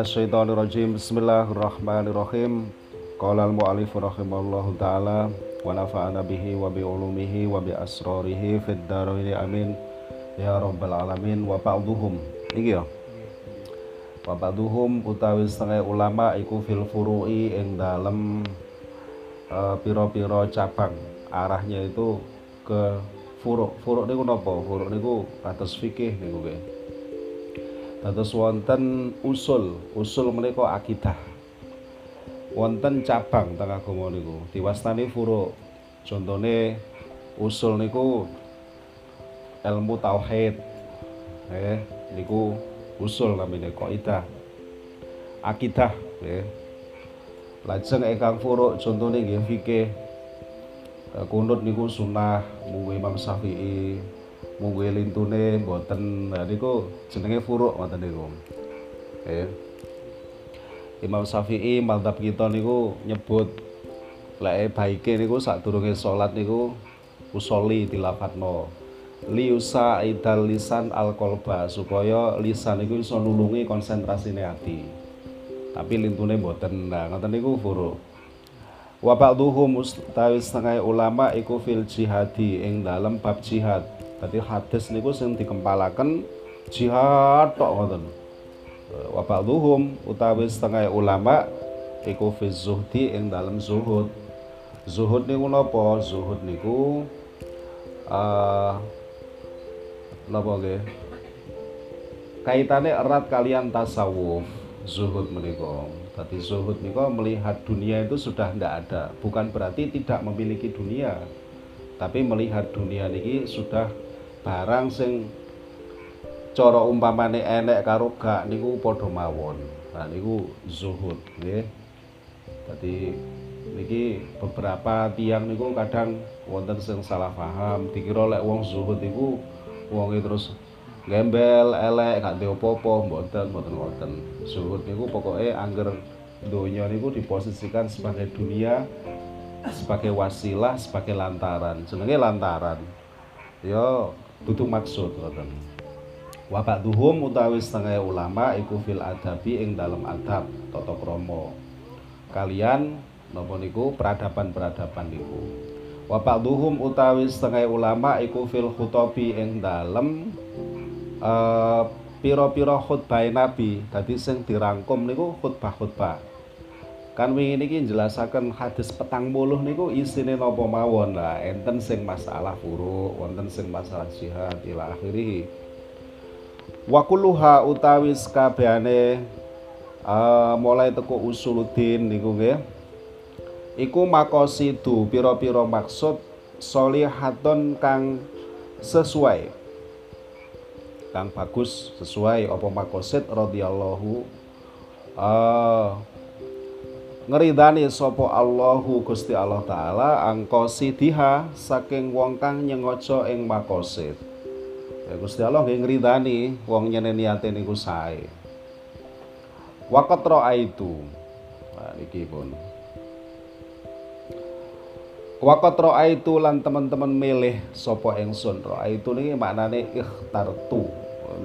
Minasyaitonirrajim. Bismillahirrahmanirrahim. Qala al-mu'allif rahimahullahu taala wa nafa'ana bihi wa bi ulumihi wa bi asrarihi fid dharain amin ya rabbal alamin wa ba'dhum. Iki ya. Wa ba'dhum utawi setengah ulama iku fil furu'i ing dalem uh, piro-piro cabang. Arahnya itu ke furuk. Furuk niku napa? Furuk niku atas fikih niku nggih. Dados wonten usul, usul menika akidah. Wonten cabang teng agama niku diwastani furu. Contone usul niku ilmu tauhid. Eh, niku usul namanya kaidah. Akidah, nggih. Lajeng ingkang furu contone nggih fikih. Kunut niku sunah munggu Imam Syafi'i, munggu lintune mboten. Nah niku jenenge furuk ngoten niku. Nggih Imam Syafi'i madzhab kita niku nyebut lek baike niku sadurunge salat niku usoli dilafatno liusa idal lisan al kolba supaya lisan niku iso nulungi konsentrasine ati. Tapi lintune mboten. Nah ngoten niku furuk wa ba'dhuhum utawi setengah ulama iku fil jihadi ing dalam bab jihad Dadi hadis niku sing dikempalaken jihad tok ngoten. Wa ba'dhum utawi setengah ulama iku fi zuhdi ing dalam zuhud. Zuhud niku napa? Zuhud niku uh, napa nggih? Kaitane erat kalian tasawuf. Zuhud menika. Tadi zuhud niku melihat dunia itu sudah tidak ada. Bukan berarti tidak memiliki dunia. Tapi melihat dunia niki sudah barang sing cara umpamane enek karo gak niku padha mawon. Nah niku zuhud nggih. Dadi niki beberapa tiang niku kadang wonten sing salah paham, dikira lek wong zuhud iku wonge terus gembel, elek, gak ndek apa-apa, mboten, mboten wonten. Zuhud niku pokoke angger donya niku diposisikan sebagai dunia sebagai wasilah, sebagai lantaran. Jenenge lantaran. Ya dudu maksud ngoten. Wa ba'duhum utawi setengah ulama iku fil adabi ing dalam adab tata krama kalian napa niku? Peradaban-peradaban niku. Wa ba'duhum utawi setengah ulama iku fil khutabi ing dalem uh, pira-pira khutbah nabi. Dadi sing dirangkum niku khutbah-khutbah kan wingi niki njelasaken hadis petang puluh niku isine napa mawon? Lah enten sing masalah furu wonten sing masalah jihad ila akhirih. Wa kulluha utawi sakabehane uh, mulai teko usuluddin niku nggih. Iku makosidu pira-pira maksud solihatun kang sesuai. Kang bagus sesuai apa makosid radhiyallahu uh, ngeridani sopo Allahu Gusti Allah taala angko sidiha saking wong kang nyengoco ing makosid ya Gusti Allah nggih ngridani wong nyeneni ate niku sae. Waqat itu nah niki pun. Waqat itu lan teman-teman milih sapa ingsun. Itu niki maknane ikhtartu.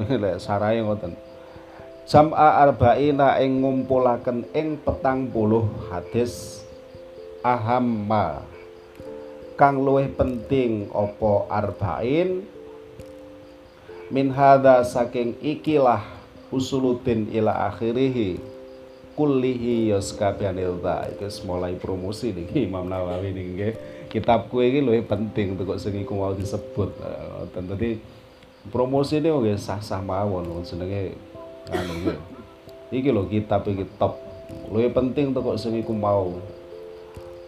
Niki lek sarae ngoten Jam'a arba'ina ing ngumpulaken ing petang puluh hadis ahamma. Kang luwih penting opo arba'in? Min hadza saking ikilah usuluddin ila akhirih. Kullihi yaskabehane ilta iki mulai promosi niki Imam Nawawi niki nggih. Kitab kue iki luwih penting untuk sing iku mau disebut. Ngoten. Dadi promosi ini nggih sah-sah mawon jenenge anu iki iki lho kitab iki top. Luwih penting tuh kok sing iku mau.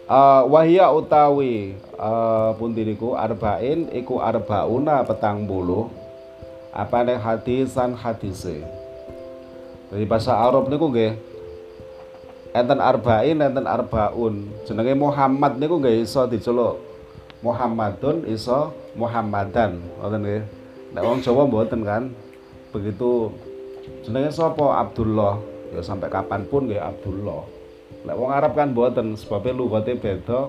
Uh, wahya utawi uh, pundi niku arba'in iku arbauna petang buluh apa nih hadisan hadise? Dari bahasa Arab niku nggih enten arba'in enten arbaun. Jenenge Muhammad niku nggih iso diceluk. Muhammadun iso Muhammadan. Ngoten nggih. Nek wong Jawa mboten kan begitu jenenge sapa? Abdullah. Ya sampai kapan pun ya Abdullah. Lek wong Arab kan mboten sebabnya lugate beda.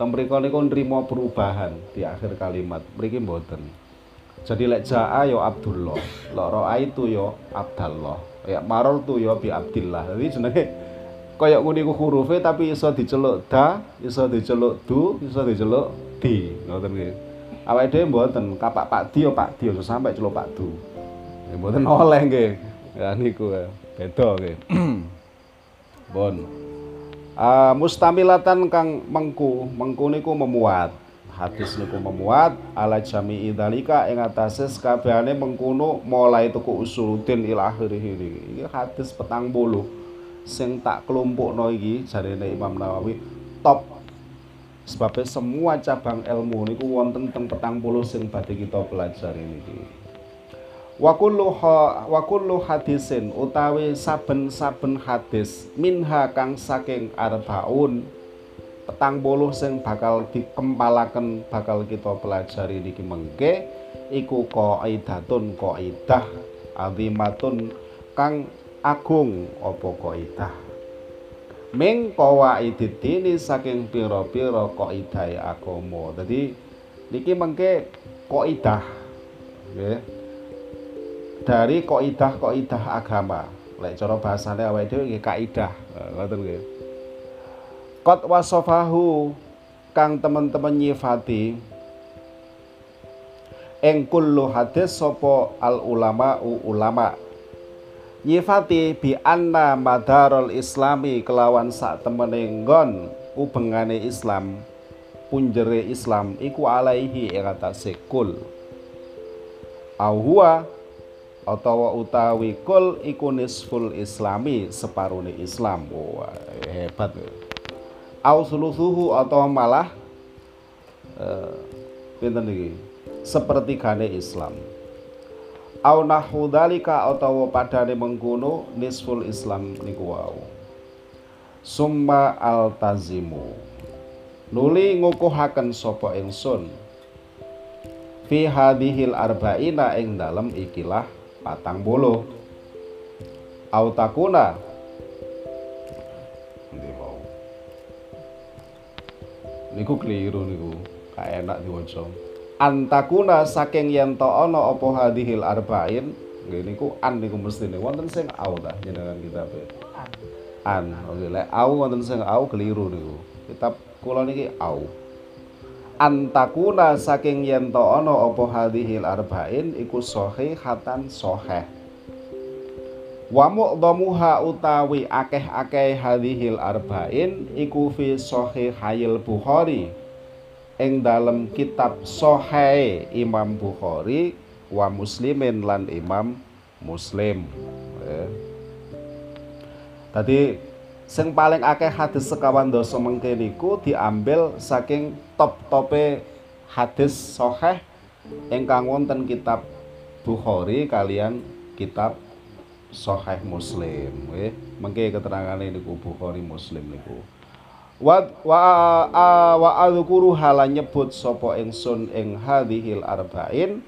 Teng mriku niku nrimo perubahan di akhir kalimat. Mriki mboten. Jadi lek jaa yo Abdullah lek roa itu yo Abdallah. Ya maror tu yo bi Abdillah. Jadi jenenge kaya ngene iku hurufe tapi iso diceluk da iso diceluk du iso diceluk di. Ngoten nggih. Awake dhewe mboten kapak Pak Di yo Pak Di sampai celuk Pak Du. Mboten oleh nggih ya niku beda nggih bon. Uh, mustamilatan kang mengku. Mengku niku memuat. Hadis niku memuat. Ala jami'i dalika ing atase sakabehane mengkono mulai tuku usuluddin ila akhirih iki hadis petang bolu sing tak kelompokno iki jarene Imam Nawawi top. Sebabnya semua cabang ilmu niku wonten teng petang puluh sing badhe kita pelajari niki wa kullu kullu hadisin utawi saben-saben hadis minha kang saking arbaun petang boluh sing bakal dikempalaken bakal kita pelajari niki mengke iku qaidatun qaidah azimatun kang agung apa qaidah. Ming qawaididini saking pira-pira qaidah agama. Dadi niki mengke qaidah nggih dari qaidah qaidah agama. Lek cara bahasane awake dhewe nggih kaidah ngoten nggih. Kot wasofahu kang teman-teman nyifati ing kullu hadis sapa al ulama u ulama. Nyifati bi anna madarul islami kelawan sak temene nggon ubengane Islam punjere Islam iku alaihi ing atase kul. Au utawa utawi kul iku nisful islami separone Islam. Wah hebat. Ya au sulusuhu atau malah uh, pinten iki sepertigane Islam. Au nahu dalika utawa padane mengkono nisful Islam niku wau. Summa altazimu. Nuli ngukuhaken sapa ingsun? Fi hadhil arba'ina ing dalem ikilah patang bolo. Au takuna. Niku keliru niku. Gak enak diwaca. Antakuna saking yen to ana apa hadhil arba'in. Nggih niku an niku mestine. Wonten sing au ta jenengan kitab an. Oke lek au wonten sing au keliru niku. Kitab kula niki au antakuna saking yen to ana apa arba'in iku sahihatan sahih Wa mu'dhamuha utawi akeh-akeh hadhil arba'in iku fi sahihayil Bukhari ing dalem kitab Sahih Imam Bukhari wa Muslimin lan Imam Muslim. Eh. Tadi sing paling akeh hadis sekawan dosa mengke niku diambil saking top-tope hadis sahih ingkang wonten kitab Bukhari kalian kitab Sahih Muslim. Nggih mengke keterangane niku Bukhari Muslim niku. Wa wa wa adzkuru hala nyebut sapa ingsun ing hadhil arba'in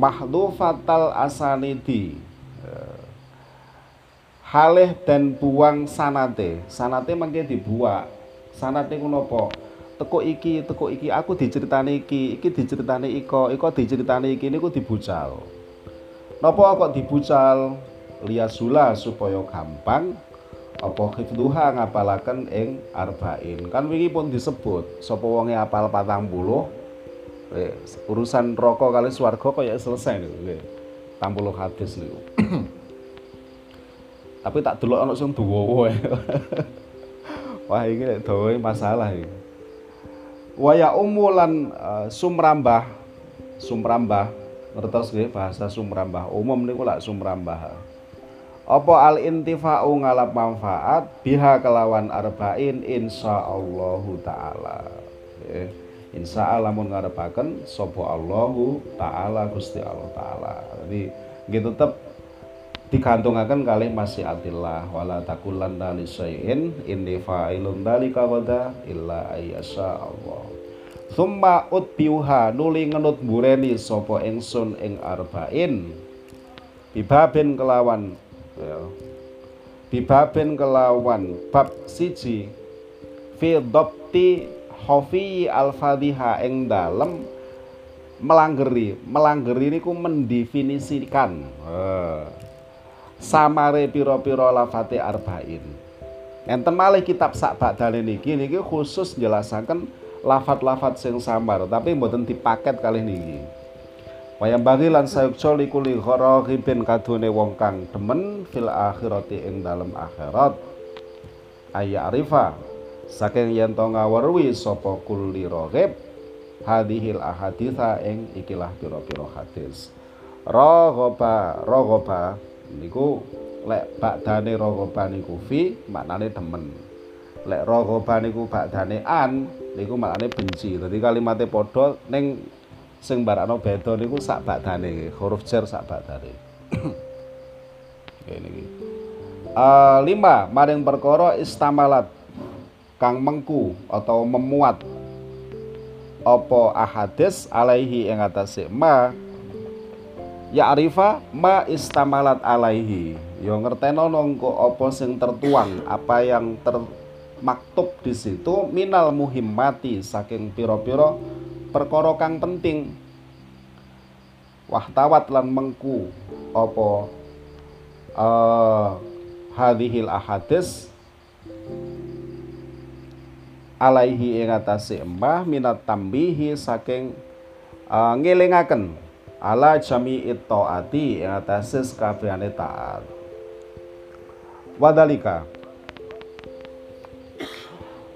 mahdhufatal asanidi. eh, halih dan buang sanate. Sanate mengke dibuang sanate ku napa teko iki teko iki. Aku diceritani iki iki diceritani iko iko diceritani iki niku dibucal. Napa kok dibucal? Liyasula supaya gampang apa hifdhuha ngapalaken ing arba'in. Kan wingi pun disebut sapa wonge apal 40 eh, urusan rokok kali swarga kaya selesai niku 40 hadis niku tapi tak delok ana sing dawa wah iki nek masalah iki. Waya umulan uh, sumrambah sumrambah ngertos nggih bahasa sumrambah. Umum niku lak sumrambah. Apa al intifa'u ngalap manfaat biha kelawan arba'in insyaallahu taala. Ya. insya Allah mun ngarepaken sapa Allahu taala Gusti Allah taala. Jadi gitu tetep digantungaken kali masyiatillah wala takulanna li syai'in. Inni fa'ilun dalika wada illa ayyasha Allah. Thumma utbiuha nuli ngenut bureni sapa ingsun ing arba'in. Bibabin kelawan ya. Bibabin kelawan. Bab siji fi dhabti hofi al-fadhiha ing dalem. Melanggeri. Melanggeri niku mendefinisikan samare piro-piro lafate arba'in. Enten malih kitab sak badane niki niki khusus jelasaken lafat-lafat sing samar tapi mboten dipaket kali niki. Wayang bagi lan sayukca likuli gharaqibin kadune wong kang demen fil akhirati ing dalem akhirat. Aya arifa saking yen to ngawerwi sapa kulli raghib hadhil ahaditha ing ikilah pira-pira hadis. Raghaba raghaba niku lek bakdane raghaba niku fi maknane demen. Lek raghaba niku bakdane an niku maknane benci. Dadi kalimatnya padha ning sing barakno beda niku sak badane huruf jar sak badane Oke niki uh, lima maring perkara istamalat kang mengku atau memuat apa ahadis alaihi ing atase ma ya arifa ma istamalat alaihi. Yo ngerteno nongko apa sing tertuang apa yang termaktub di situ minal muhimmati saking piro-piro perkara kang penting. Wahtawat lan mengku apa uh, hadhil ahadis alaihi ing atase minat tambihi saking uh, ngelingaken ala jami'i taati ing atase sakabehane taat. Wadalika.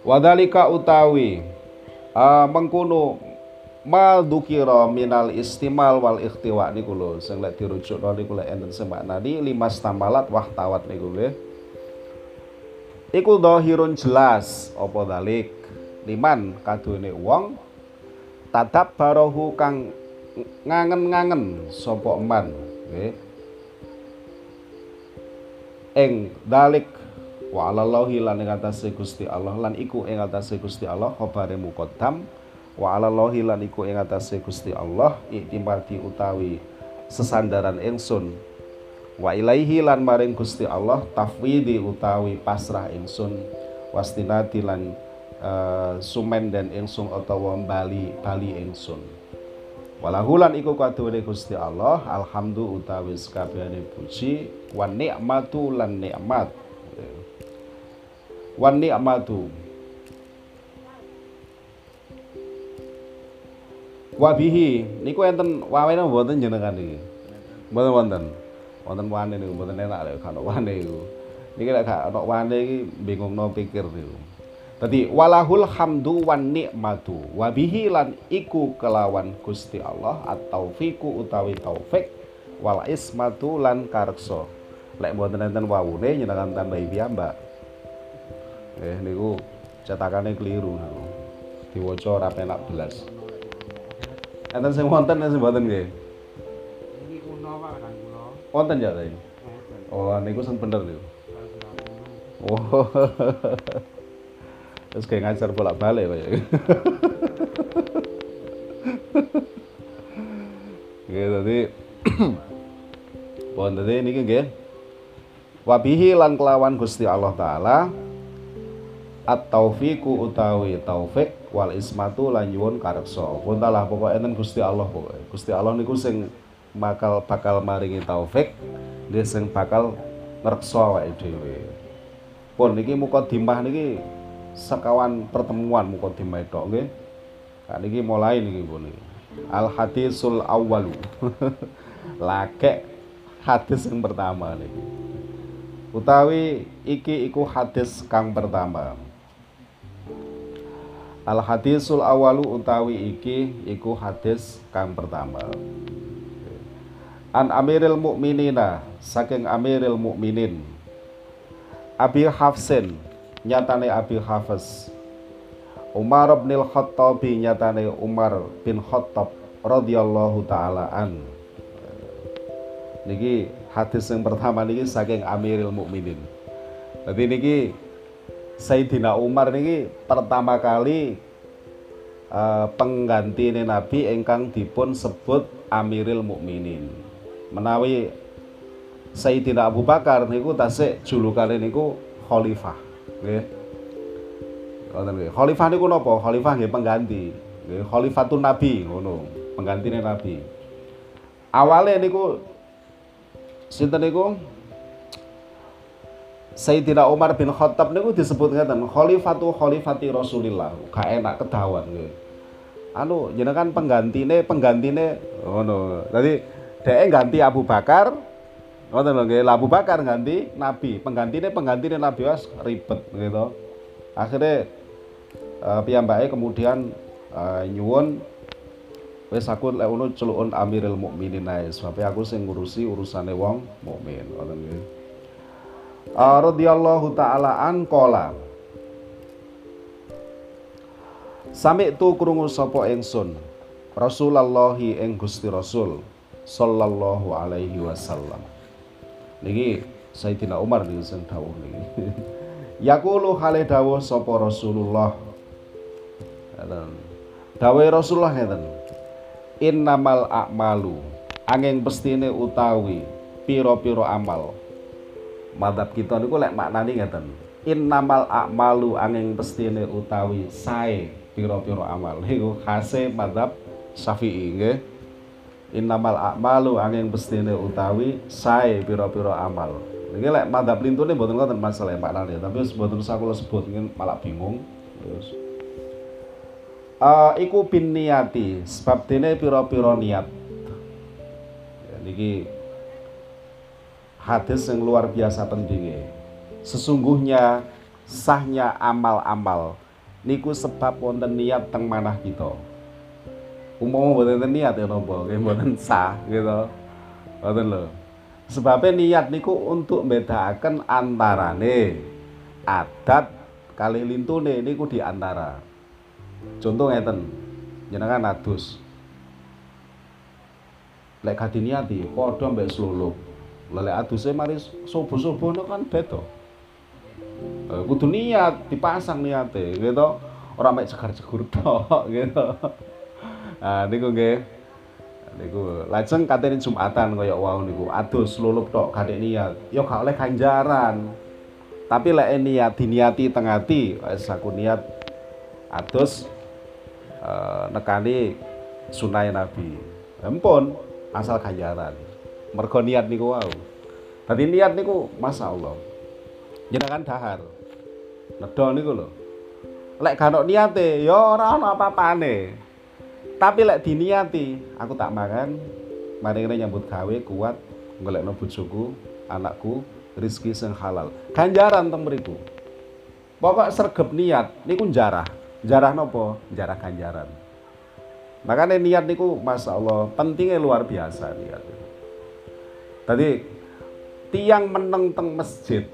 Wadalika utawi uh, mengkuno mal dukira minal istimal wal ikhtiwa niku lho. Sing lek dirujukno niku lek enten sing maknani lima stamalat wah tawat niku nggih. Iku dhahirun jelas apa dalik liman kadune wong tadab barohu kang ngangen-ngangen eman nggih. Ing dalik wa alallahi lan ing atase Gusti Allah lan iku ing atase Gusti Allah khabare muqaddam wa alallahi lan iku ing atase Gusti Allah iktimadi utawi sesandaran ingsun. Wa ilaihi lan maring Gusti Allah tafwidi utawi pasrah ingsun wastinati lan uh, sumen dan ingsun utawa bali bali ingsun walahulan iku kaduwe Gusti Allah alhamdu utawi sakabehane puji wa nikmatu lan nikmat wa nikmatu Wabihi niku enten wawene mboten jenengan iki. Mboten wonten. Wonten wane niku mboten enak lek kan wane iku. Niki lek gak ana wane iki bingungno pikir niku. Dadi walahul hamdu wan nikmatu wabihi lan iku kelawan Gusti Allah atau fiku utawi taufik wal ismatu lan karso. Lek mboten enten wawune jenengan tambahi piyambak. Eh niku cetakane keliru niku. Diwaca ora penak belas. Enten sing wonten sing mboten nggih. Iki kuno Pak kan kuno. Wonten ya tadi. Oh, niku sing bener niku. Oh. Terus kayak ngajar bolak-balik ya. Nggih tadi Pun tadi niki nggih. Wabihi lan kelawan Gusti Allah taala at-taufiku utawi taufik wal ismatu lan nyuwun kareksa. Puntalah pokoke enten Gusti Allah pokoke. Gusti Allah niku sing bakal bakal maringi taufik, dia sing bakal ngreksa awake dhewe. Pun niki dimah niki sekawan pertemuan dimah tok nggih. Kak niki mulai niki pun niki. Al hadisul awwalu. Lake hadis yang pertama niki. Utawi iki iku hadis kang pertama. Al hadisul awalu utawi iki iku hadis kang pertama. An Amiril Mukminina saking Amiril Mukminin. Abi Hafsin nyatane Abi Hafs. Umar bin Khattab nyatane Umar bin Khattab radhiyallahu taala an. Niki hadis yang pertama niki saking Amiril Mukminin. Jadi niki Sayyidina Umar niki pertama kali uh, pengganti Nabi engkang dipun sebut Amiril Mukminin. Menawi Sayyidina Abu Bakar niku tasik julukane niku khalifah. Nggih. Ngoten nggih. Khalifah niku napa? Khalifah nggih pengganti. Nggih, khalifatun Nabi ngono. penggantine nabi awalnya niku sinten niku Sayyidina Umar bin Khattab niku disebut ngeten khalifatu khalifati Rasulillah gak enak kedawan gitu. anu jenengan penggantine penggantine ngono tadi dhek ganti Abu Bakar ngoten nggih. Abu Bakar ganti nabi penggantine penggantine nabi was ribet gitu. Akhirnya uh, piyambake kemudian uh, nyuwun wis aku lek ngono celukun Amirul Mukminin ae sebab aku sing ngurusi urusane wong mukmin. Ngoten nggih. Uh, radhiyallahu taala an qala Sami tu krungu sapa ingsun Rasulullah ing Gusti Rasul sallallahu alaihi wasallam. Niki Sayyidina Umar niki sing dawuh niki. Yaqulu hale dawuh sapa Rasulullah. Dawuh Rasulullah ngeten. Innamal a'malu angin pestine utawi piro-piro amal madhab kita niku lek maknane ngeten innamal a'malu angin pestine utawi sae piro-piro amal niku khase madhab Syafi'i nggih innamal a'malu angin pestine utawi sae piro-piro amal. Niki lek madhab lintune mboten ngoten masalah maknane tapi mboten sakula sebut malah bingung. Terus. Uh, iku bin niati sebab dene piro-piro niat. Ya, niki hadis yang luar biasa pentingnya. Sesungguhnya sahnya amal-amal. Niku sebab wonten niat teng manah kita. Umpama mboten niat ya napa, nggih mboten sah gitu. Ngoten lho. Sebabnya niat niku untuk bedaaken antarane adat kali lintune niku di antara. Contoh ngeten, jenengan adus. Lek kadiniati padha mbek slulup lele aduse mari subuh-subuh kan beda kudu niat dipasang niate gitu ora mek cegar-cegur tok gitu nah niku nggih. Niku lajeng katene Jumatan kaya wau niku. Adus lulup tok kadek niat. Ya gak oleh ganjaran. Tapi lek niat diniati teng ati aku niat adus uh, nekani sunai Nabi. Ampun asal ganjaran. Mergo niat niku wau. Tadi niat niku Masya Allah. Jenengan dahar. Nedo niku lho. Lek gak niate ya ora ana apa-apane tapi lek diniati aku tak makan mari nyambut gawe kuat golekno bojoku anakku rizki sing halal. Ganjaran teng mriku. Pokok sergep niat niku jarah jarah nopo jarah ganjaran. Makanya niat niku Masya Allah pentingnya luar biasa niat. Tadi tiang meneng teng masjid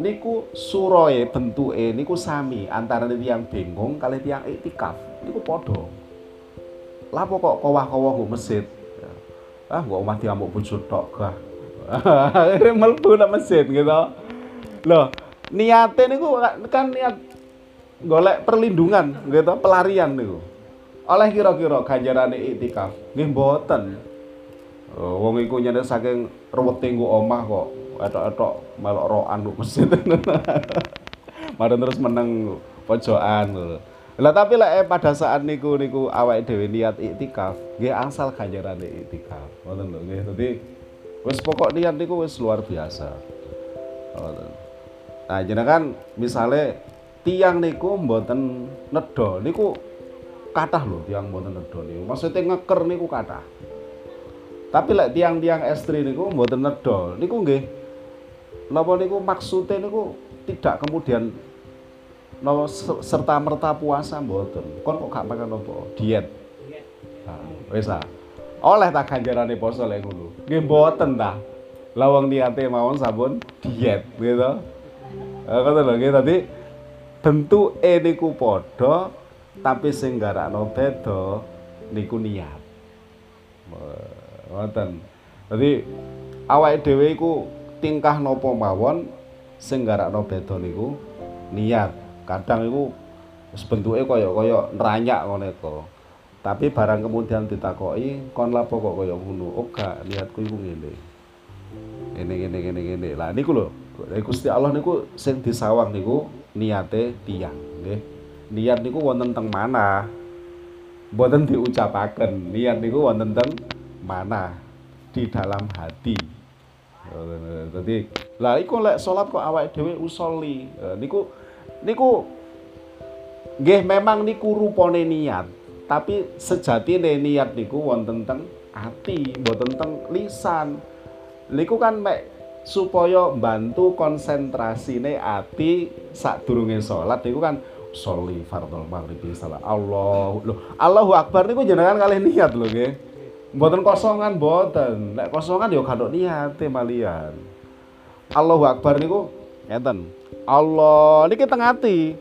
niku suroe bentuke niku sami antara tiang bingung kali tiang iktikaf niku podo lapo kok kawah-kawah kok masjid. Ah gak omah diamuk bojo tok gah. Mlebu nang masjid gitu. Loh niate niku kan niat golek perlindungan gitu pelarian niku. Oleh kira-kira ganjarane iktikaf nggih mboten. Oh, wong iku saking ruwete nggo omah kok etok-etok melok roan kok masjid. Mari terus meneng pojokan lho. Lah tapi lah eh, pada saat niku niku awake dhewe niat iktikaf, nggih asal ganjarane iktikaf. Ngoten lho nggih. Dadi wis pokok niat niku wis luar biasa. Ngoten. Nah, jenengan misale tiang niku mboten nedha niku kathah lho tiang mboten nedha niku. Maksudnya ngeker niku kathah. Tapi lek tiang-tiang estri niku mboten nedol. Niku nggih napa niku maksude niku tidak kemudian napa serta merta puasa mboten. Kon kok gak makan apa? Diet. Nah, wis. Oleh tak ganjarane poso lek ngono. Nggih mboten ta. Lawang niate mawon sabun diet gitu. Kata lho nggih tadi bentuke niku padha tapi sing garakno beda niku niat. Ngoten. Dadi awake dhewe iku tingkah napa mawon sing garakno beda niku niat. Kadang iku wis bentuke kaya-kaya neranyak ngono iku. Tapi barang kemudian ditakoki kon lapo kok kaya ngono? Oh gak, niatku iku ngene. Ngene ngene ngene ngene. Lah niku lho, Gusti Allah niku sing disawang niku niate tiyang nggih. Niat niku wonten teng mana? mboten diucapaken niat niku wonten teng mana di dalam hati jadi lah iku lek salat kok awake dhewe usoli niku niku nggih memang niku rupane niat tapi sejatine niat niku wonten teng ati mboten teng lisan. Niku kan mek supaya bantu konsentrasine ati sadurunge salat niku kan sholli fardhol maghribi salat Allah lho Allahu akbar niku jenengan kalih niat lho nggih. Mboten kosongan mboten. Nek kosongan ya gak niate malian. Allahu akbar niku ngeten Allah niki teng ati.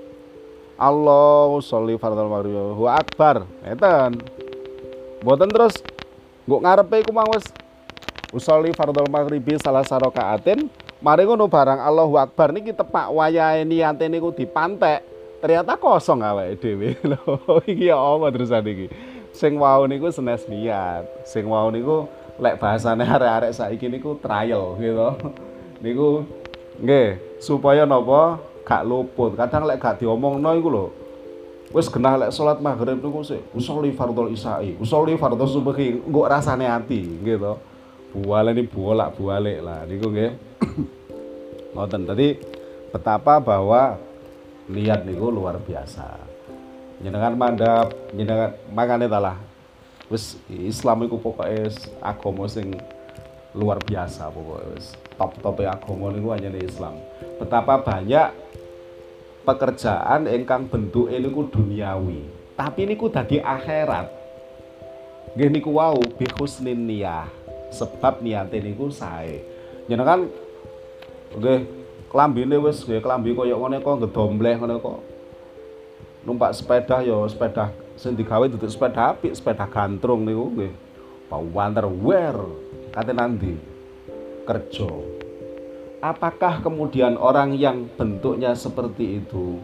Allah sholli fardhol maghribi Allahu akbar. Ngeten. Mboten terus nggo ngarepe iku mau wis usolli fardhol maghribi salah sarokaatin. Mari ngono barang Allahu akbar. Niki tepak wayahe niate niku dipantek. Ternyata kosong awake dhewe. Lho iki ya apa terusan iki? Sing wau niku senes niat. Sing wau niku lek bahasane arek-arek saiki niku trial gitu. Niku nggih. Supaya napa? Gak luput. Kadang lek gak diomongno iku lho. Wis genah lek salat maghrib niku sik usolli fardhol isai usolli fardhol subuhi engko rasane ati gitu buale ini bolak bualik lah niku nggih. Ngoten. Tadi betapa bahwa lihat niku luar biasa. Jenengan mandap jenengan makane talah wis Islam iku pokoknya agama sing luar biasa pokoknya wis top-top agama hanya Islam. Betapa banyak pekerjaan ingkang bentuk niku duniawi. Tapi niku dadi akhirat. Nggih niku wau bi husnin niyah. Sebab niate niku sae. Jenengan nggih klambine wis nggih klambi koyo ngene kok ngedombleh ngene kok. Numpak sepeda ya sepeda sing digawe duduk sepeda apik sepeda gantrung niku nggih. Wanter wear kate nanti kerja. Apakah kemudian orang yang bentuknya seperti itu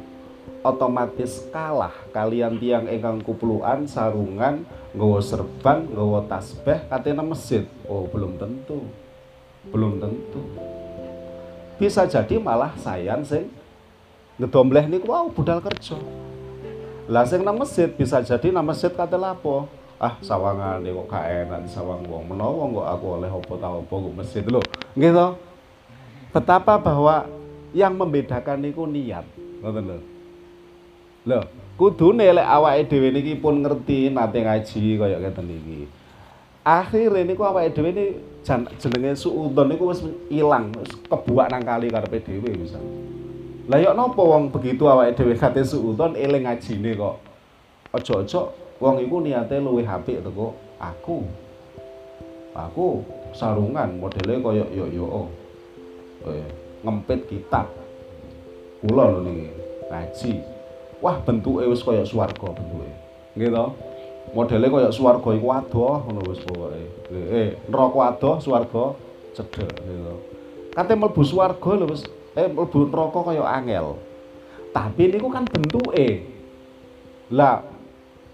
otomatis kalah kalian tiang ingkang kupluan sarungan nggawa serban nggawa tasbih katanya masjid? Oh belum tentu. Belum tentu. Bisa jadi malah sayang sing ngedombleh niku wow budal kerja. Lah sing nang masjid bisa jadi nang masjid kate lapo ah sawangan kok gak enak sawang wong. Menawa kok aku oleh apa tau apa masjid lho. Gitu betapa bahwa yang membedakan niku niat. Ngoten lho. Lho kudune lek awake dhewe niki pun ngerti nate ngaji kaya ngeten iki. Akhirnya niku awake dhewe ini jenenge suudon niku wis ilang, wis kebuak nang kali karepe dhewe bisa. Lah yo napa wong begitu awake dhewe kate suudon eling ngajine kok. Aja-aja wong iku niate luwih apik teko aku. Aku sarungan modele kaya yo yo. Eh, ngempit kitab. Kula lho niki ngaji. Wah bentuke wis kaya swarga bentuke. Nggih to? modele kaya swarga iku adoh ngono wis pokoke. Eh, neraka adoh, swarga cedhek gitu. Kate mlebu swarga lho wis eh mlebu neraka kaya angel. Tapi niku kan bentuke. Lah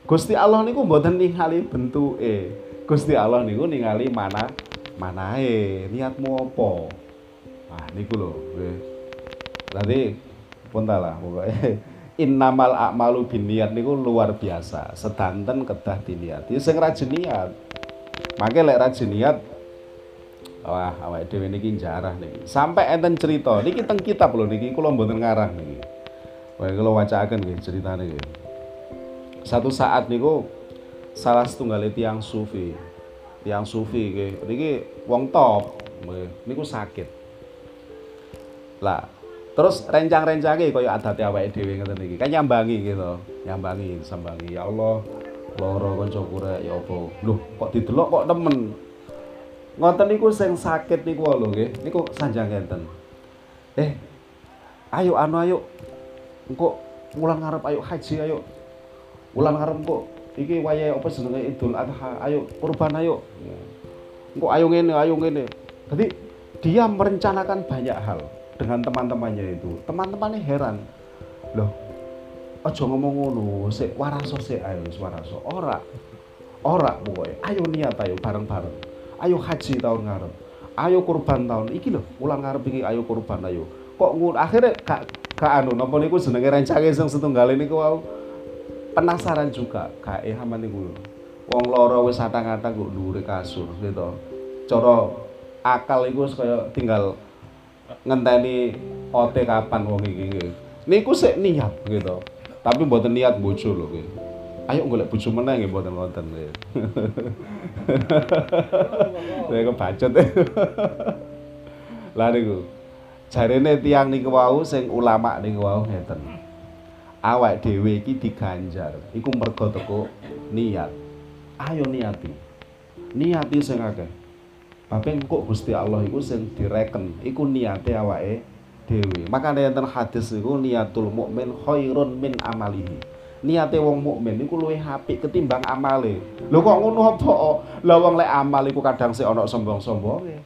Gusti Allah niku mboten ningali bentuke. Gusti Allah niku ningali mana manahe, niatmu apa. Ah niku lho, nggih. Berarti pun lah pokoke. Innamal a'malu biniat niku luar biasa. Sedanten kedah diniati sing rajin niat. Maka lek rajin niat wah awake dhewe niki jarah niki. Sampai enten cerita niki teng kitab lho niki kula mboten ngarang niki. Wae kula wacaaken nggih ceritane nggih satu saat niku salah setunggal tiang sufi. Tiang sufi nggih niki wong top niku sakit. Lah terus rencang-rencange kaya adate awake dhewe ngoten iki. Kan nyambangi gitu. Nyambangi sambangi ya Allah loro kanca kurek ya apa? Lho kok didelok kok temen ngoten niku sing sakit niku lho nggih. Niku sanjang ngenten. Eh ayo anu ayo. Engko wulan ngarep ayo haji ayo wulan ngarep kok iki wayahe apa jenenge Idul Adha? Ayo kurban ayo. Engko ayo ngene ayo ngene. Jadi dia merencanakan banyak hal dengan teman-temannya itu. Teman-temannya heran. Loh aja ngomong ngono sik waraso sik ayo waraso. Ora ora pokoknya ayo niat ayo bareng-bareng. Ayo haji tahun ngarep. Ayo kurban tahun. Iki loh ulang ngarep iki ayo kurban ayo. Kok ngun akhirnya gak gak anu napa niku jenenge rencange sing setunggal niku wau penasaran juga kae haman niku wong loro wis atang-atang kok dhuwure kasur gitu cara akal iku kaya tinggal ngenteni ote kapan wong iki niku sik niat gitu tapi mboten niat bojo lho gitu ayo golek bojo meneh nggih mboten wonten nggih. Saya kebacot. Lah niku. Jarene tiang niku wau sing ulama niku wau ngeten. Awak dhewe iki diganjar, iku mergo teko niat. Ayo niati. Niati sing akeh. Bapak kok Gusti Allah iku sing direken, iku niate awake dhewe. Makane enten hadis iku niatul mukmin khairun min amalihi niate wong mukmin iku luwih apik ketimbang amale. Lho kok ngono apa? Lah wong lek amal iku kadang sik ana sombong-sombonge.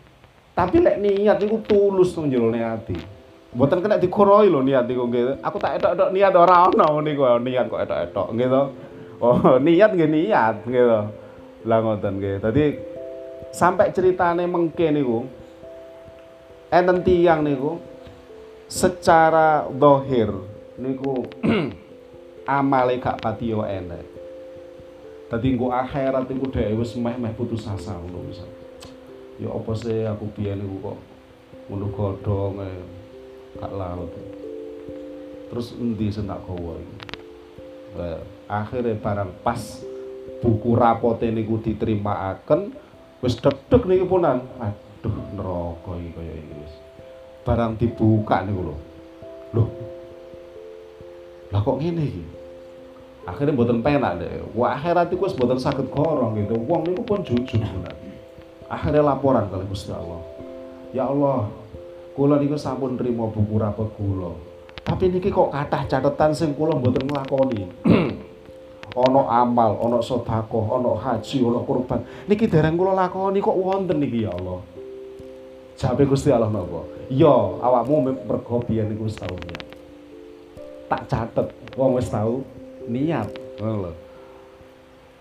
Tapi lek niat iku tulus nang jero ati. Mboten kena dikoroi lho niat iku nggih. Aku tak etok-etok niat ora ana niku niat kok etok-etok nggih to. Oh, niat nggih niat nggih to. Lah ngoten nggih. Dadi sampai ceritane mengke niku enten tiyang niku secara dohir niku amale gak pati yo enek. Dadi engko akhirat iku dhewe wis meh-meh putus asa ngono. Ya apa sih aku biyen iku kok ngono godhong gak laut. Terus endi sing tak gawa akhirnya barang pas buku rapote niku diterimaaken wis deg-deg niki punan. Aduh neraka iki kaya iki. Barang dibuka niku lho. Loh. Lah kok ngene iki? akhirnya buatan penak deh wah akhirat itu buatan sakit korong gitu wong itu pun jujur benar akhirnya laporan kali Gusti Allah ya Allah kula niku sampun terima buku rapot kula tapi niki kok kathah catatan sing kula mboten nglakoni. Ono amal, ono sedekah, ono haji, ono kurban. Niki dereng kula lakoni kok wonten niki ya Allah. Jabe Gusti Allah napa? Ya, awakmu mergo biyen niku tau Tak catet wong wis tau niat. Ngono lho.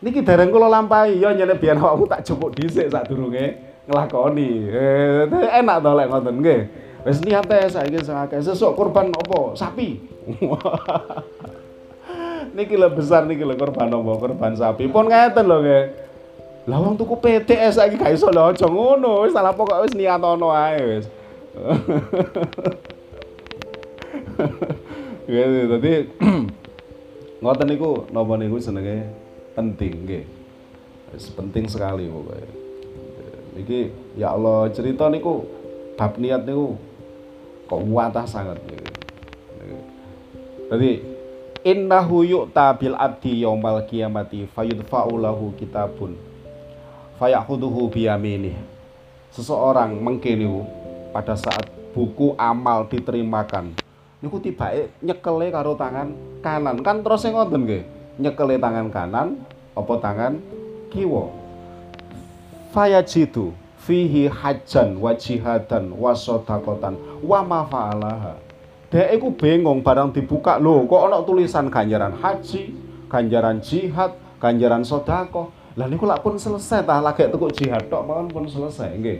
Niki dereng kula lampahi. Ya nyene biyen awakmu tak jupuk dhisik sadurunge nglakoni. Eh, enak to lek ngoten nggih wis niat ae saiki sing akeh sesuk kurban apa? Sapi. Niki lho besar niki lho kurban apa? Kurban sapi. Pun ngeten lho nggih lah wong tuku PTS saiki gak iso lho aja ngono. Wis salah pokok wis niat ono ae wis. Ya, tadi ngoten niku napa niku jenenge? Penting nggih. Wis penting sekali pokoknya. Niki ya Allah cerita niku bab niat niku kok sangat. Jadi innahu yu'ta bil abdi yaumal qiyamati fayudfa'u lahu kitabun. Fayakhudhuhu biyaminih. Seseorang mengkini pada saat buku amal diterimakan. Niku tibake nyekele karo tangan kanan. Kan terus sing ngoten nggih nyekele tangan kanan apa tangan kiwa. Fayajidu fihi hajan wa jihadan wa sadaqatan wa ma fa'alaha Dek iku bingung barang dibuka lho kok ana tulisan ganjaran haji, ganjaran jihad, ganjaran sedekah. Lah niku lak pun selesai tah lagi tukuk jihad tok mawon pun selesai nggih.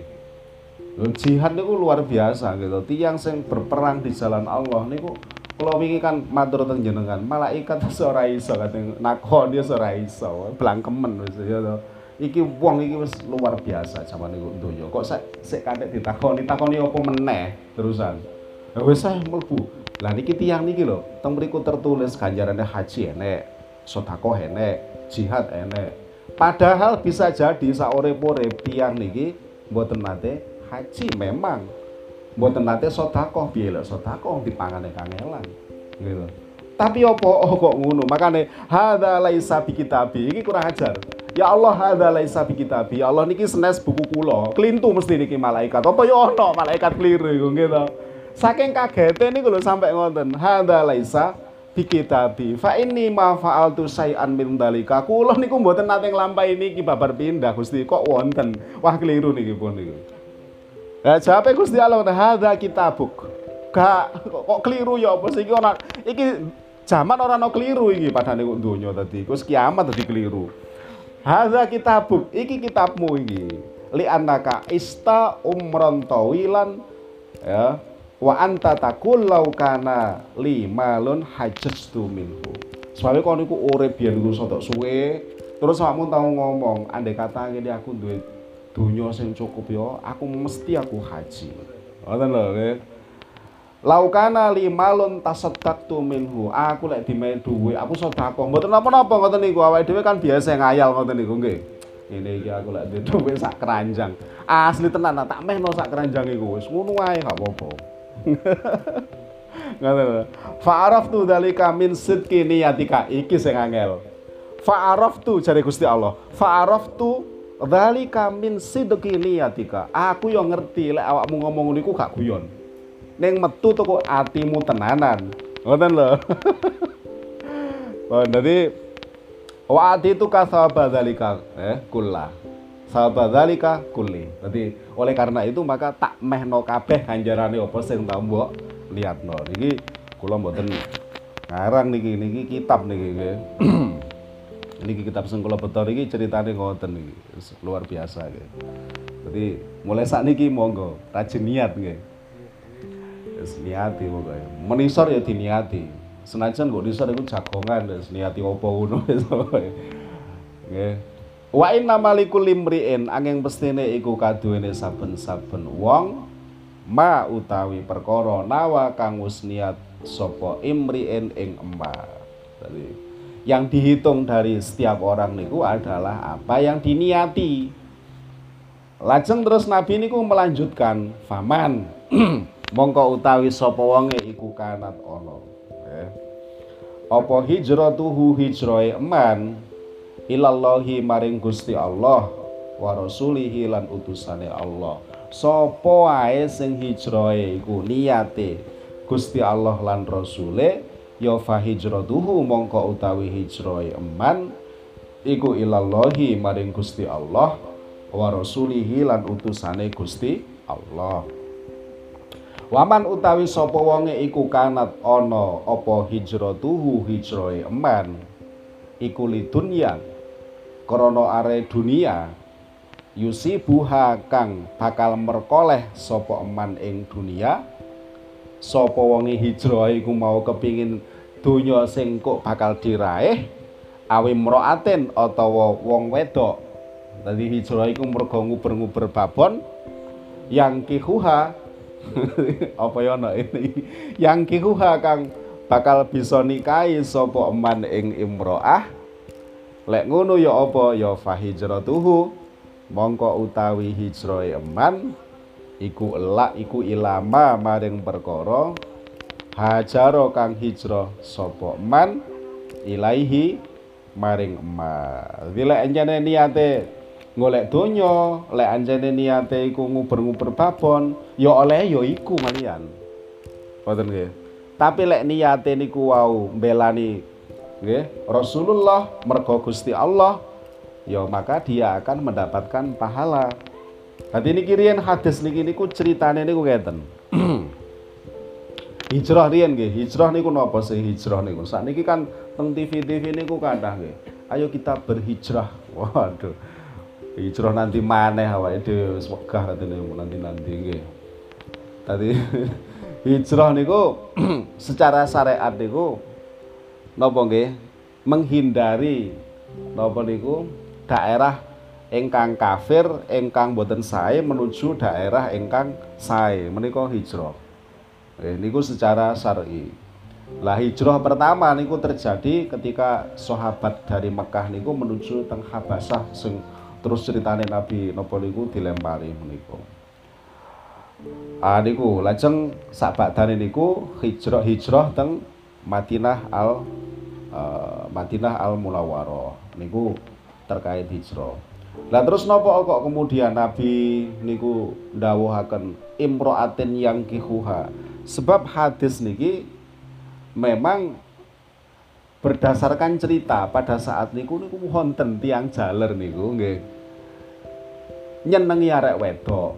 Jihad niku luar biasa gitu. Tiang sing berperang di jalan Allah niku kalau wingi kan matur teng jenengan, malaikat ora iso kateng nakon dia ora iso, blangkemen wis ya. Iki wong iki wis luar biasa zaman niku donya. Kok sik sik kathek ditakoni, takoni apa meneh terusan. Ya wis saya mlebu. Lah niki tiang niki lho, teng mriku tertulis ganjarane haji enek, sedekah enek, jihad enek. Padahal bisa jadi saurip-urip tiang niki mboten nate haji memang mboten nate sedekah piye lho sedekah dipangane kangelan gitu tapi opo oh kok ngono makane hadza laisa bi kitabi iki kurang ajar Ya Allah hadza laisa bi kitabi. Ya Allah niki senes buku kula. Klintu mesti niki malaikat. Apa ya ono malaikat keliru gitu saking kagete niku lho sampai ngoten hadza laisa bi kitabi. Fa inni ma fa'altu syai'an min dalika kula niku mboten nate nglampahi niki babar pindah Gusti. Kok wonten? Wah keliru niki pun niku. Ya jawabe Gusti Allah hadza kitabuk. Gak kok keliru ya apa sih? Iki ora iki zaman ora ana keliru iki padane kok donya tadi. Wis kiamat tadi keliru. Hadza kitabuk, iki kitabmu iki. Li annaka ista umron tawilan ya. Wa anta takul law kana li malun hajjastu minhu. sebabnya kau niku urip niku sotok suwe. Terus kamu tahu ngomong andai kata gini aku duit dunia sing cukup yo aku mesti aku haji. Ngoten lho nggih Laukana limalun tasaddaqtu minhu. Aku lek dimain duwe, aku sedekah. Mboten napa-napa ngoten niku. Awake dhewe kan biasa ngayal ngoten niku nggih. Ini iki aku lek duwe sak keranjang. Asli tenan tak mehno sak keranjang iku wis ngono wae gak apa-apa. Ngoten. Fa'araftu dzalika min sidqi niyatika. Iki sing angel. Fa'araftu jare Gusti Allah. Fa'araftu dzalika min sidqi niyatika. Aku yo ngerti lek awakmu ngomong niku gak guyon neng metu toko atimu tenanan ngoten lho oh dadi wa itu kasaba dzalika eh kula sahabat dzalika dadi oleh karena itu maka tak mehno kabeh ganjarane apa sing tak mbok lihatno niki kula mboten ngarang niki niki kitab niki niki kitab sing kula beto niki ceritane ngoten niki luar biasa nggih jadi mulai saat niki monggo rajin niat nggih wis niati pokoke menisor ya diniati. Senajan kok nisor iku jagongan wis niati apa ngono wis nggih. Wa inna malikul limriin angin pestine iku kaduwene saben-saben wong ma utawi perkara nawa kang niat sapa imriin ing emak jadi yang dihitung dari setiap orang niku adalah apa yang diniati. Lajeng terus nabi niku melanjutkan faman mongko utawi sapa wonge iku kanat ana. Eh. apa hijratuhu hijrahe eman? Ilallahi maring Gusti Allah wa rasulihi lan utusane Allah. Sapa wae sing hijrahe iku? Niate Gusti Allah lan rasule ya fa hijratuhu mongko utawi hijrahe eman iku ilallahi maring Gusti Allah wa rasulihi lan utusane Gusti Allah Waman utawi sapa wonge iku kanat ana apa hijratuhu hijrahe eman? Iku lidunya krana are dunia yusibuha kang bakal merkoleh sapa eman ing dunia. Sapa wonge hijrah iku mau kepingin donya sing kok bakal diraih awi mroaten utawa wong wedok. Dadi hijrah iku mergo nguber-nguber babon yang kihuha apa ya ana ini yang kihuha kang. Bakal bisa nikahi sapa eman ing imroah. Lek ngono ya apa? Ya fahijratuhu mongko utawi hijrahe eman iku elak iku ilama maring perkara. Hajaro kang hijrah sapa eman ilaihi maring emas. Bila enjane niate golek donya lek anjene niate iku nguber-nguber babon ya oleh ya iku malian ngoten nggih tapi lek niate niku wau mbelani nggih Rasulullah mergo Gusti Allah ya maka dia akan mendapatkan pahala Tadi ini kirian hadis niki niku ceritane niku ngeten. hijrah riyen nggih, hijrah niku napa sih hijrah niku? Sakniki kan teng TV-TV niku kathah nggih. Ayo kita berhijrah. Waduh hijrah nanti maneh awake dhewe wis wegah nanti-nanti nggih. Tadi hijrah niku secara syariat niku napa nggih? Menghindari napa niku daerah ingkang kafir ingkang boten sae menuju daerah ingkang sae menika hijrah. Eh, niku secara syar'i. Lah hijrah pertama niku terjadi ketika sahabat dari Mekah niku menuju teng Habasyah sing terus ceritane Nabi napa niku dilempari menika. Ah niku lajeng sabadane niku hijrah hijrah teng Madinah al uh, Madinah al Munawwarah niku terkait hijrah. Lah terus napa kok kemudian Nabi niku dawuhaken imroatin yang kihuha? Sebab hadis niki memang berdasarkan cerita pada saat niku niku wonten tiang jaler niku nggih. Nyenengi arek wedok.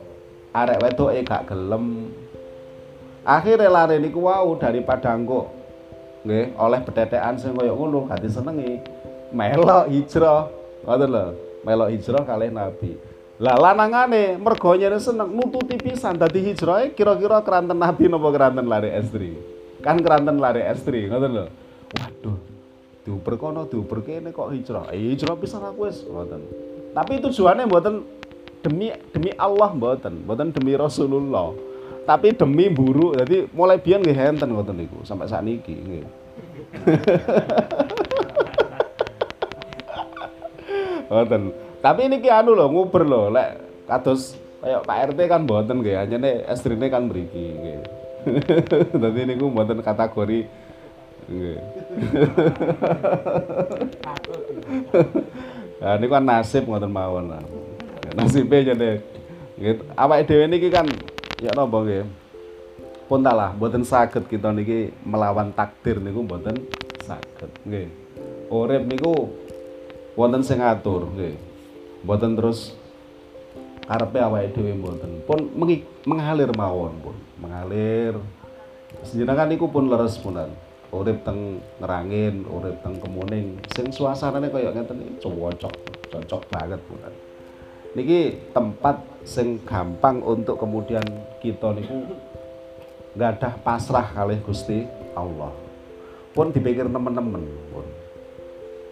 Arek wedok e gak gelem. Akhirnya lari niku wau daripada engko nggih oleh betetekan sing kaya ngono gak disenengi. Melok hijrah. Ngoten lho melok hijrah kalih nabi. Lah lanangane mergo nyene seneng nututi pisan dadi hijrah kira-kira keranten nabi napa keranten lari estri kan keranten lari estri ngoten lho. Waduh diuber kono diuber kene kok hijrah eh, hijrah pisan aku wis mboten tapi tujuannya mboten demi demi Allah mboten mboten demi Rasulullah tapi demi buru jadi mulai biyen nggih enten ngoten niku sampai saat niki nggih Ngoten. Tapi ini ki anu lho, nguber lho, lek kados kayak Pak RT kan mboten nggih, anyane estrine kan mriki nggih. Dadi niku mboten kategori nggih. Nah, ini kan nasib ngoten mawon lah. Nasibe jane nggih. Awake dhewe niki kan ya napa nggih. Pun lah, mboten saged kita niki melawan takdir niku mboten saged nggih. Urip niku wonten sing ngatur nggih. Mboten terus karepe awake dhewe mboten. Pun mengalir mawon pun, mengalir. Sejenengan niku pun leres punan. Urip teng Ngerangin, urip teng Kemuning, sing suasanane kaya ngeten iki cocok, cocok banget punan. Niki tempat sing gampang untuk kemudian kita niku ada pasrah kali Gusti Allah. Pun dipikir teman-teman pun.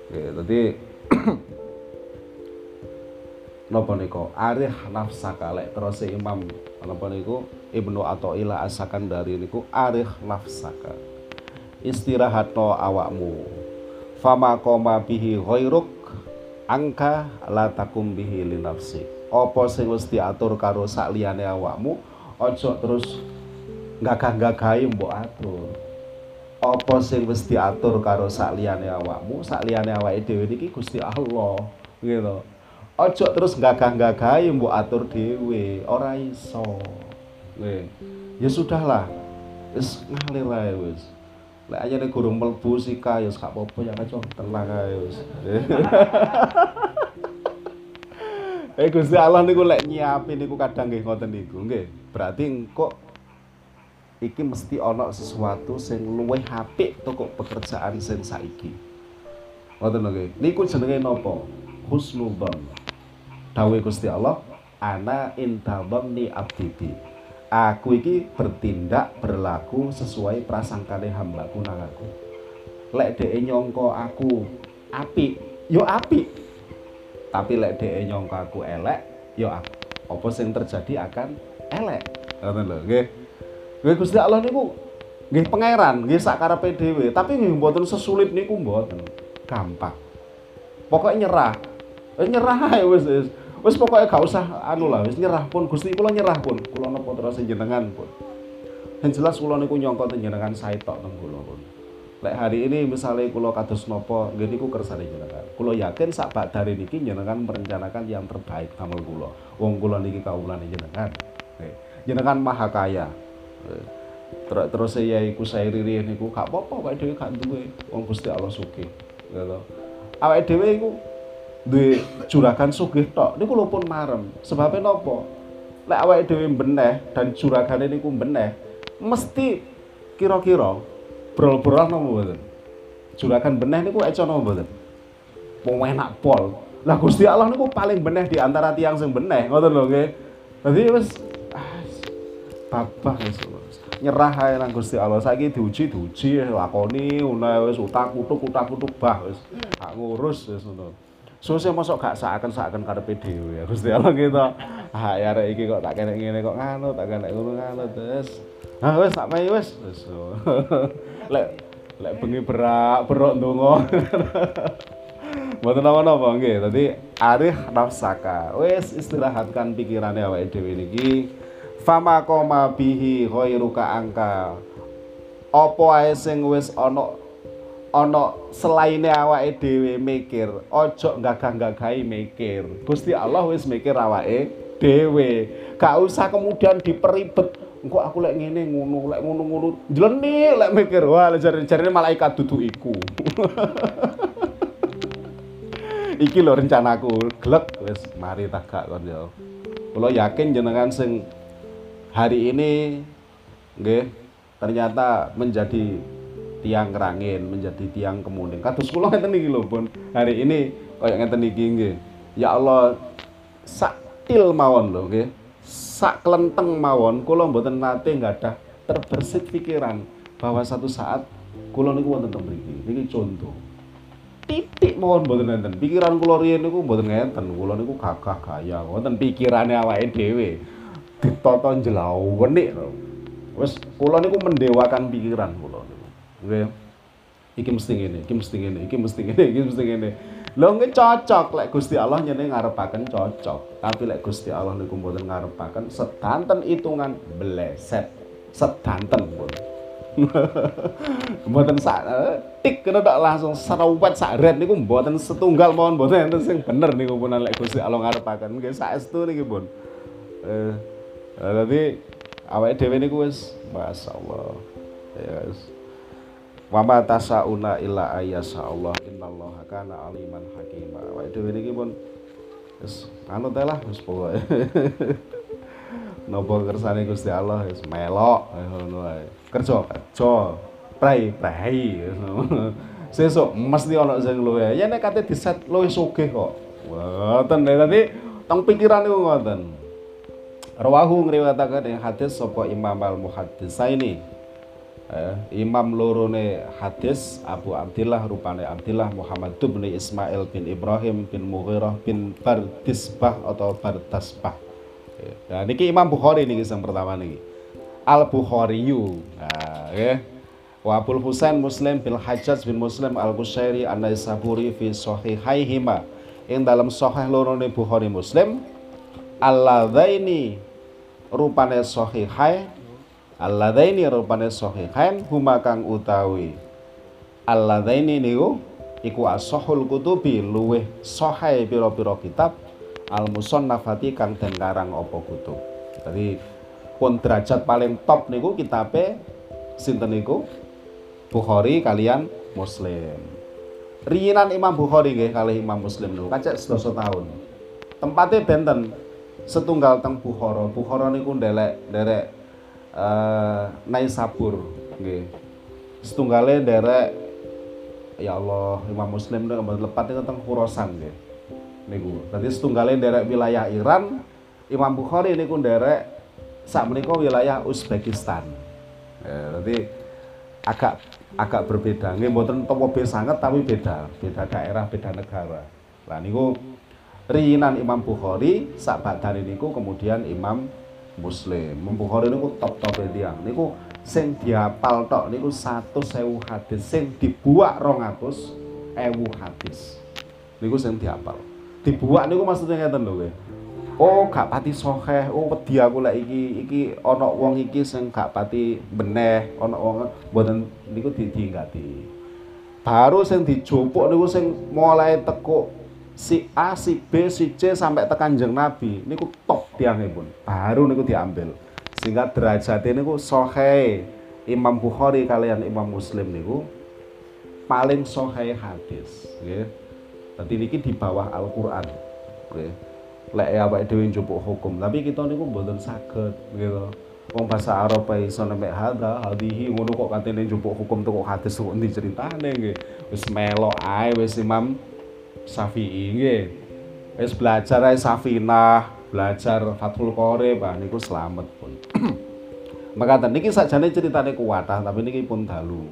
Oke, jadi napa niku arih nafsaka lek terus Imam napa niku Ibnu Athaillah asakan dari niku arih nafsaka istirahatno awakmu. Fama koma bihi ghairuk angka la takum bihi li nafsi. Apa sing wis diatur karo sak liyane awakmu aja terus gagah-gagahi mbok atur. Apa sing wis diatur karo sak liyane awakmu sak liyane awake dhewe iki Gusti Allah gitu ojo terus gagah-gagahi mbok atur dhewe ora iso. Nggih. Ya sudahlah wis ngalir wis lek aja nek gurung mlebu sika ya gak apa-apa ya aja tenang ae wis Eh Gusti Allah niku lek nyiapin niku kadang nggih ngoten niku nggih. Berarti engko iki mesti ana sesuatu sing luwih apik toko pekerjaan sing saiki. Ngoten lho nggih. Niku jenenge napa? Husnudzon dawuh Gusti Allah ana intabamni abdidi aku iki bertindak berlaku sesuai prasangkane hambaku nang aku. Lek dhek nyongko aku api yo api tapi lek dhek nyongko aku elek yo aku apa sing terjadi akan elek. Ngoten lho nggih. Nggih Gusti Allah niku nggih pangeran nggih sak karepe dhewe. Tapi nggih mboten sesulit niku mboten. Gampang. Pokoknya nyerah. Eh, nyerah ae wis wis pokoknya gak usah anu lah wis nyerah pun. Gusti kula nyerah pun. Kula napa terus jenengan pun. Yang jelas kula niku nyangka jenengan sae tok teng kula pun. Lek hari ini misalnya kula kados napa nggih niku kersane jenengan. Kula yakin sak dari niki jenengan merencanakan yang terbaik damel kula. Wong kula niki kawulane jenengan. Jenengan maha kaya. Terus terus ya iku saya riri niku gak apa-apa awake dhewe gak duwe. Wong Gusti Allah sugih gitu awake dhewe iku duwe juragan sugih tok niku lho pun marem. Sebabe napa? Lek awake dhewe beneh dan juragane niku beneh, mesti kira-kira brol-brol napa mboten? Juragan beneh niku eco napa mboten? Wong enak pol. Lah Gusti Allah niku paling beneh di antara tiang sing beneh, ngoten lho nggih. Dadi wis ah, babah wis nyerah ae nang Gusti Allah. Saiki diuji diuji lakoni ulah wis utak-utuk utak-utuk bah wis. Gak ngurus wis ngono. Susah masuk gak seakan-seakan karepe dhewe ya Gusti Allah gitu. Ah ya arek iki kok tak kene ngene kok nganu, tak kene ngono nganu terus. Ah wis tak mai wis. Wis. Lek lek bengi berak berok ndonga. Mboten napa-napa nggih. Dadi arih nafsaka. Wis istirahatkan pikirane awake dhewe niki. Fama koma bihi ghairuka angka. Apa ae sing wis ana ana selaine awake dhewe mikir, ojo gagah-gagahi mikir. Gusti Allah wis mikir awake dhewe. Gak usah kemudian diperibet. Engko aku lek ngene ngono, lek ngono-ngono. Jleni lek mikir, wah jare-jarene malaikat dudu iku. Iki lho rencanaku, glek wis mari tak gak kon yo. Kula yakin jenengan sing hari ini nggih ternyata menjadi tiang rangin menjadi tiang kemuning kados kula ngeten iki lho pun hari ini kaya ngeten iki nggih ya Allah sak til mawon lho nggih sak kelenteng mawon kula mboten nate ada terbersit pikiran bahwa satu saat kula niku wonten teng mriki niki contoh titik mohon mboten enten. Pikiran kula riyen niku mboten ngenten. Kula niku gagah gaya wonten pikirane awake dhewe. Ditata njlawenik. Wis kula niku mendewakan pikiran kula Nggih. Iki mesti ngene, iki mesti ngene, iki mesti ngene, iki mesti ngene. Lho nggih cocok lek Gusti Allah nyene ngarepaken cocok. Tapi lek Gusti Allah niku mboten ngarepaken sedanten hitungan bleset. Sedanten pun. mboten sak eh, tik kena tak langsung serawat sak red niku mboten setunggal mawon mboten enten sing bener niku pun lek Gusti Allah ngarepaken nggih saestu niki pun. Eh dadi awake dhewe niku wis masyaallah. Ya wis. Wa ma tasauna illa ayyasa Allah. Innallaha kana aliman hakima. Awake dhewe niki pun wis anu teh lah wis pokoke. Napa kersane Gusti Allah? Wis melok ngono wae kerja kerja. Prai prai. Sesuk mesti ana sing luwe. Ya nek kate diset luwe sugih kok. Ngoten tadi teng pikiran niku ngoten. Rawahu ngriwayataken hadis sapa Imam Al Muhaddisaini eh, Imam lorone hadis Abu Abdillah rupane Abdillah Muhammad bin Ismail bin Ibrahim bin Mughirah bin Bardisbah atau Bardasbah. Ya, niki Imam Bukhari niki yang pertama niki. Al Bukhariyu. Nah, ya. Wa Abul Husain Muslim bil Hajjaj bin Muslim Al Qushairi An Naisaburi fi Sahihaihima. Ing dalam sahih loro ne Bukhari Muslim alladzaini rupane sahihai alladzaini rupane sahihain huma kang utawi alladzaini niku iku asahul kutubi luweh sahih pira-pira kitab al musannafati kang den karang apa kutub. Jadi pun derajat paling top niku kitabe sinten niku Bukhari kalian Muslim. Riyinan Imam Bukhari nggih kali Imam Muslim niku kacek sedasa tahun. Tempatnya benten setunggal teng Bukhara. Bukhara niku ndelek derek uh, Naisabur nggih. Setunggale derek ya Allah Imam Muslim niku lepat itu teng Khurasan nggih. Niku. Dadi setunggale derek wilayah Iran, Imam Bukhari niku derek saat menika wilayah Uzbekistan. Ya, agak agak berbeda. Nggih mboten topo sangat tapi beda, beda daerah, beda negara. Lah niku riyinan Imam Bukhari sak badane niku kemudian Imam Muslim. Imam Bukhari niku top-top tiyang. Niku sing diapal tok niku 100.000 hadis, sing dibuak 200.000 hadis. Niku sing diapal. Dibuak niku maksudnya ngeten lho oh gak pati sokeh oh wedi aku lek iki iki ana wong iki sing gak pati beneh ana wong mboten niku diinggati baru sing dijupuk niku sing mulai teko si A, si B, si C sampai tekan jeng Nabi niku top pun. Baru niku diambil. Sehingga derajatnya niku sohei Imam Bukhari kalian Imam Muslim niku paling sohei hadis nggih. Dadi niki di bawah Al-Qur'an. Nggih. Lek ya awake dhewe njupuk hukum tapi kita niku mboten saged gitu. Wong bahasa Arab iso nek hadza hadhihi ngono kok katene njupuk hukum kok hadis kok ndi ceritane nggih. Wis melok ae wis Imam Syafi'i nggih. Wis belajar ae Safinah belajar Fathul Qorib ah niku selamat pun. Maka niki sakjane ceritane kuwatah tapi niki pun dalu.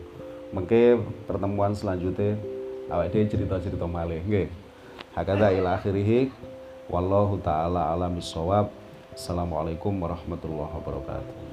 Mengke pertemuan selanjutnya awake dhewe cerita-cerita malih nggih. Hakada ila akhirih Wallahu taala alam bisawab. Assalamualaikum warahmatullahi wabarakatuh.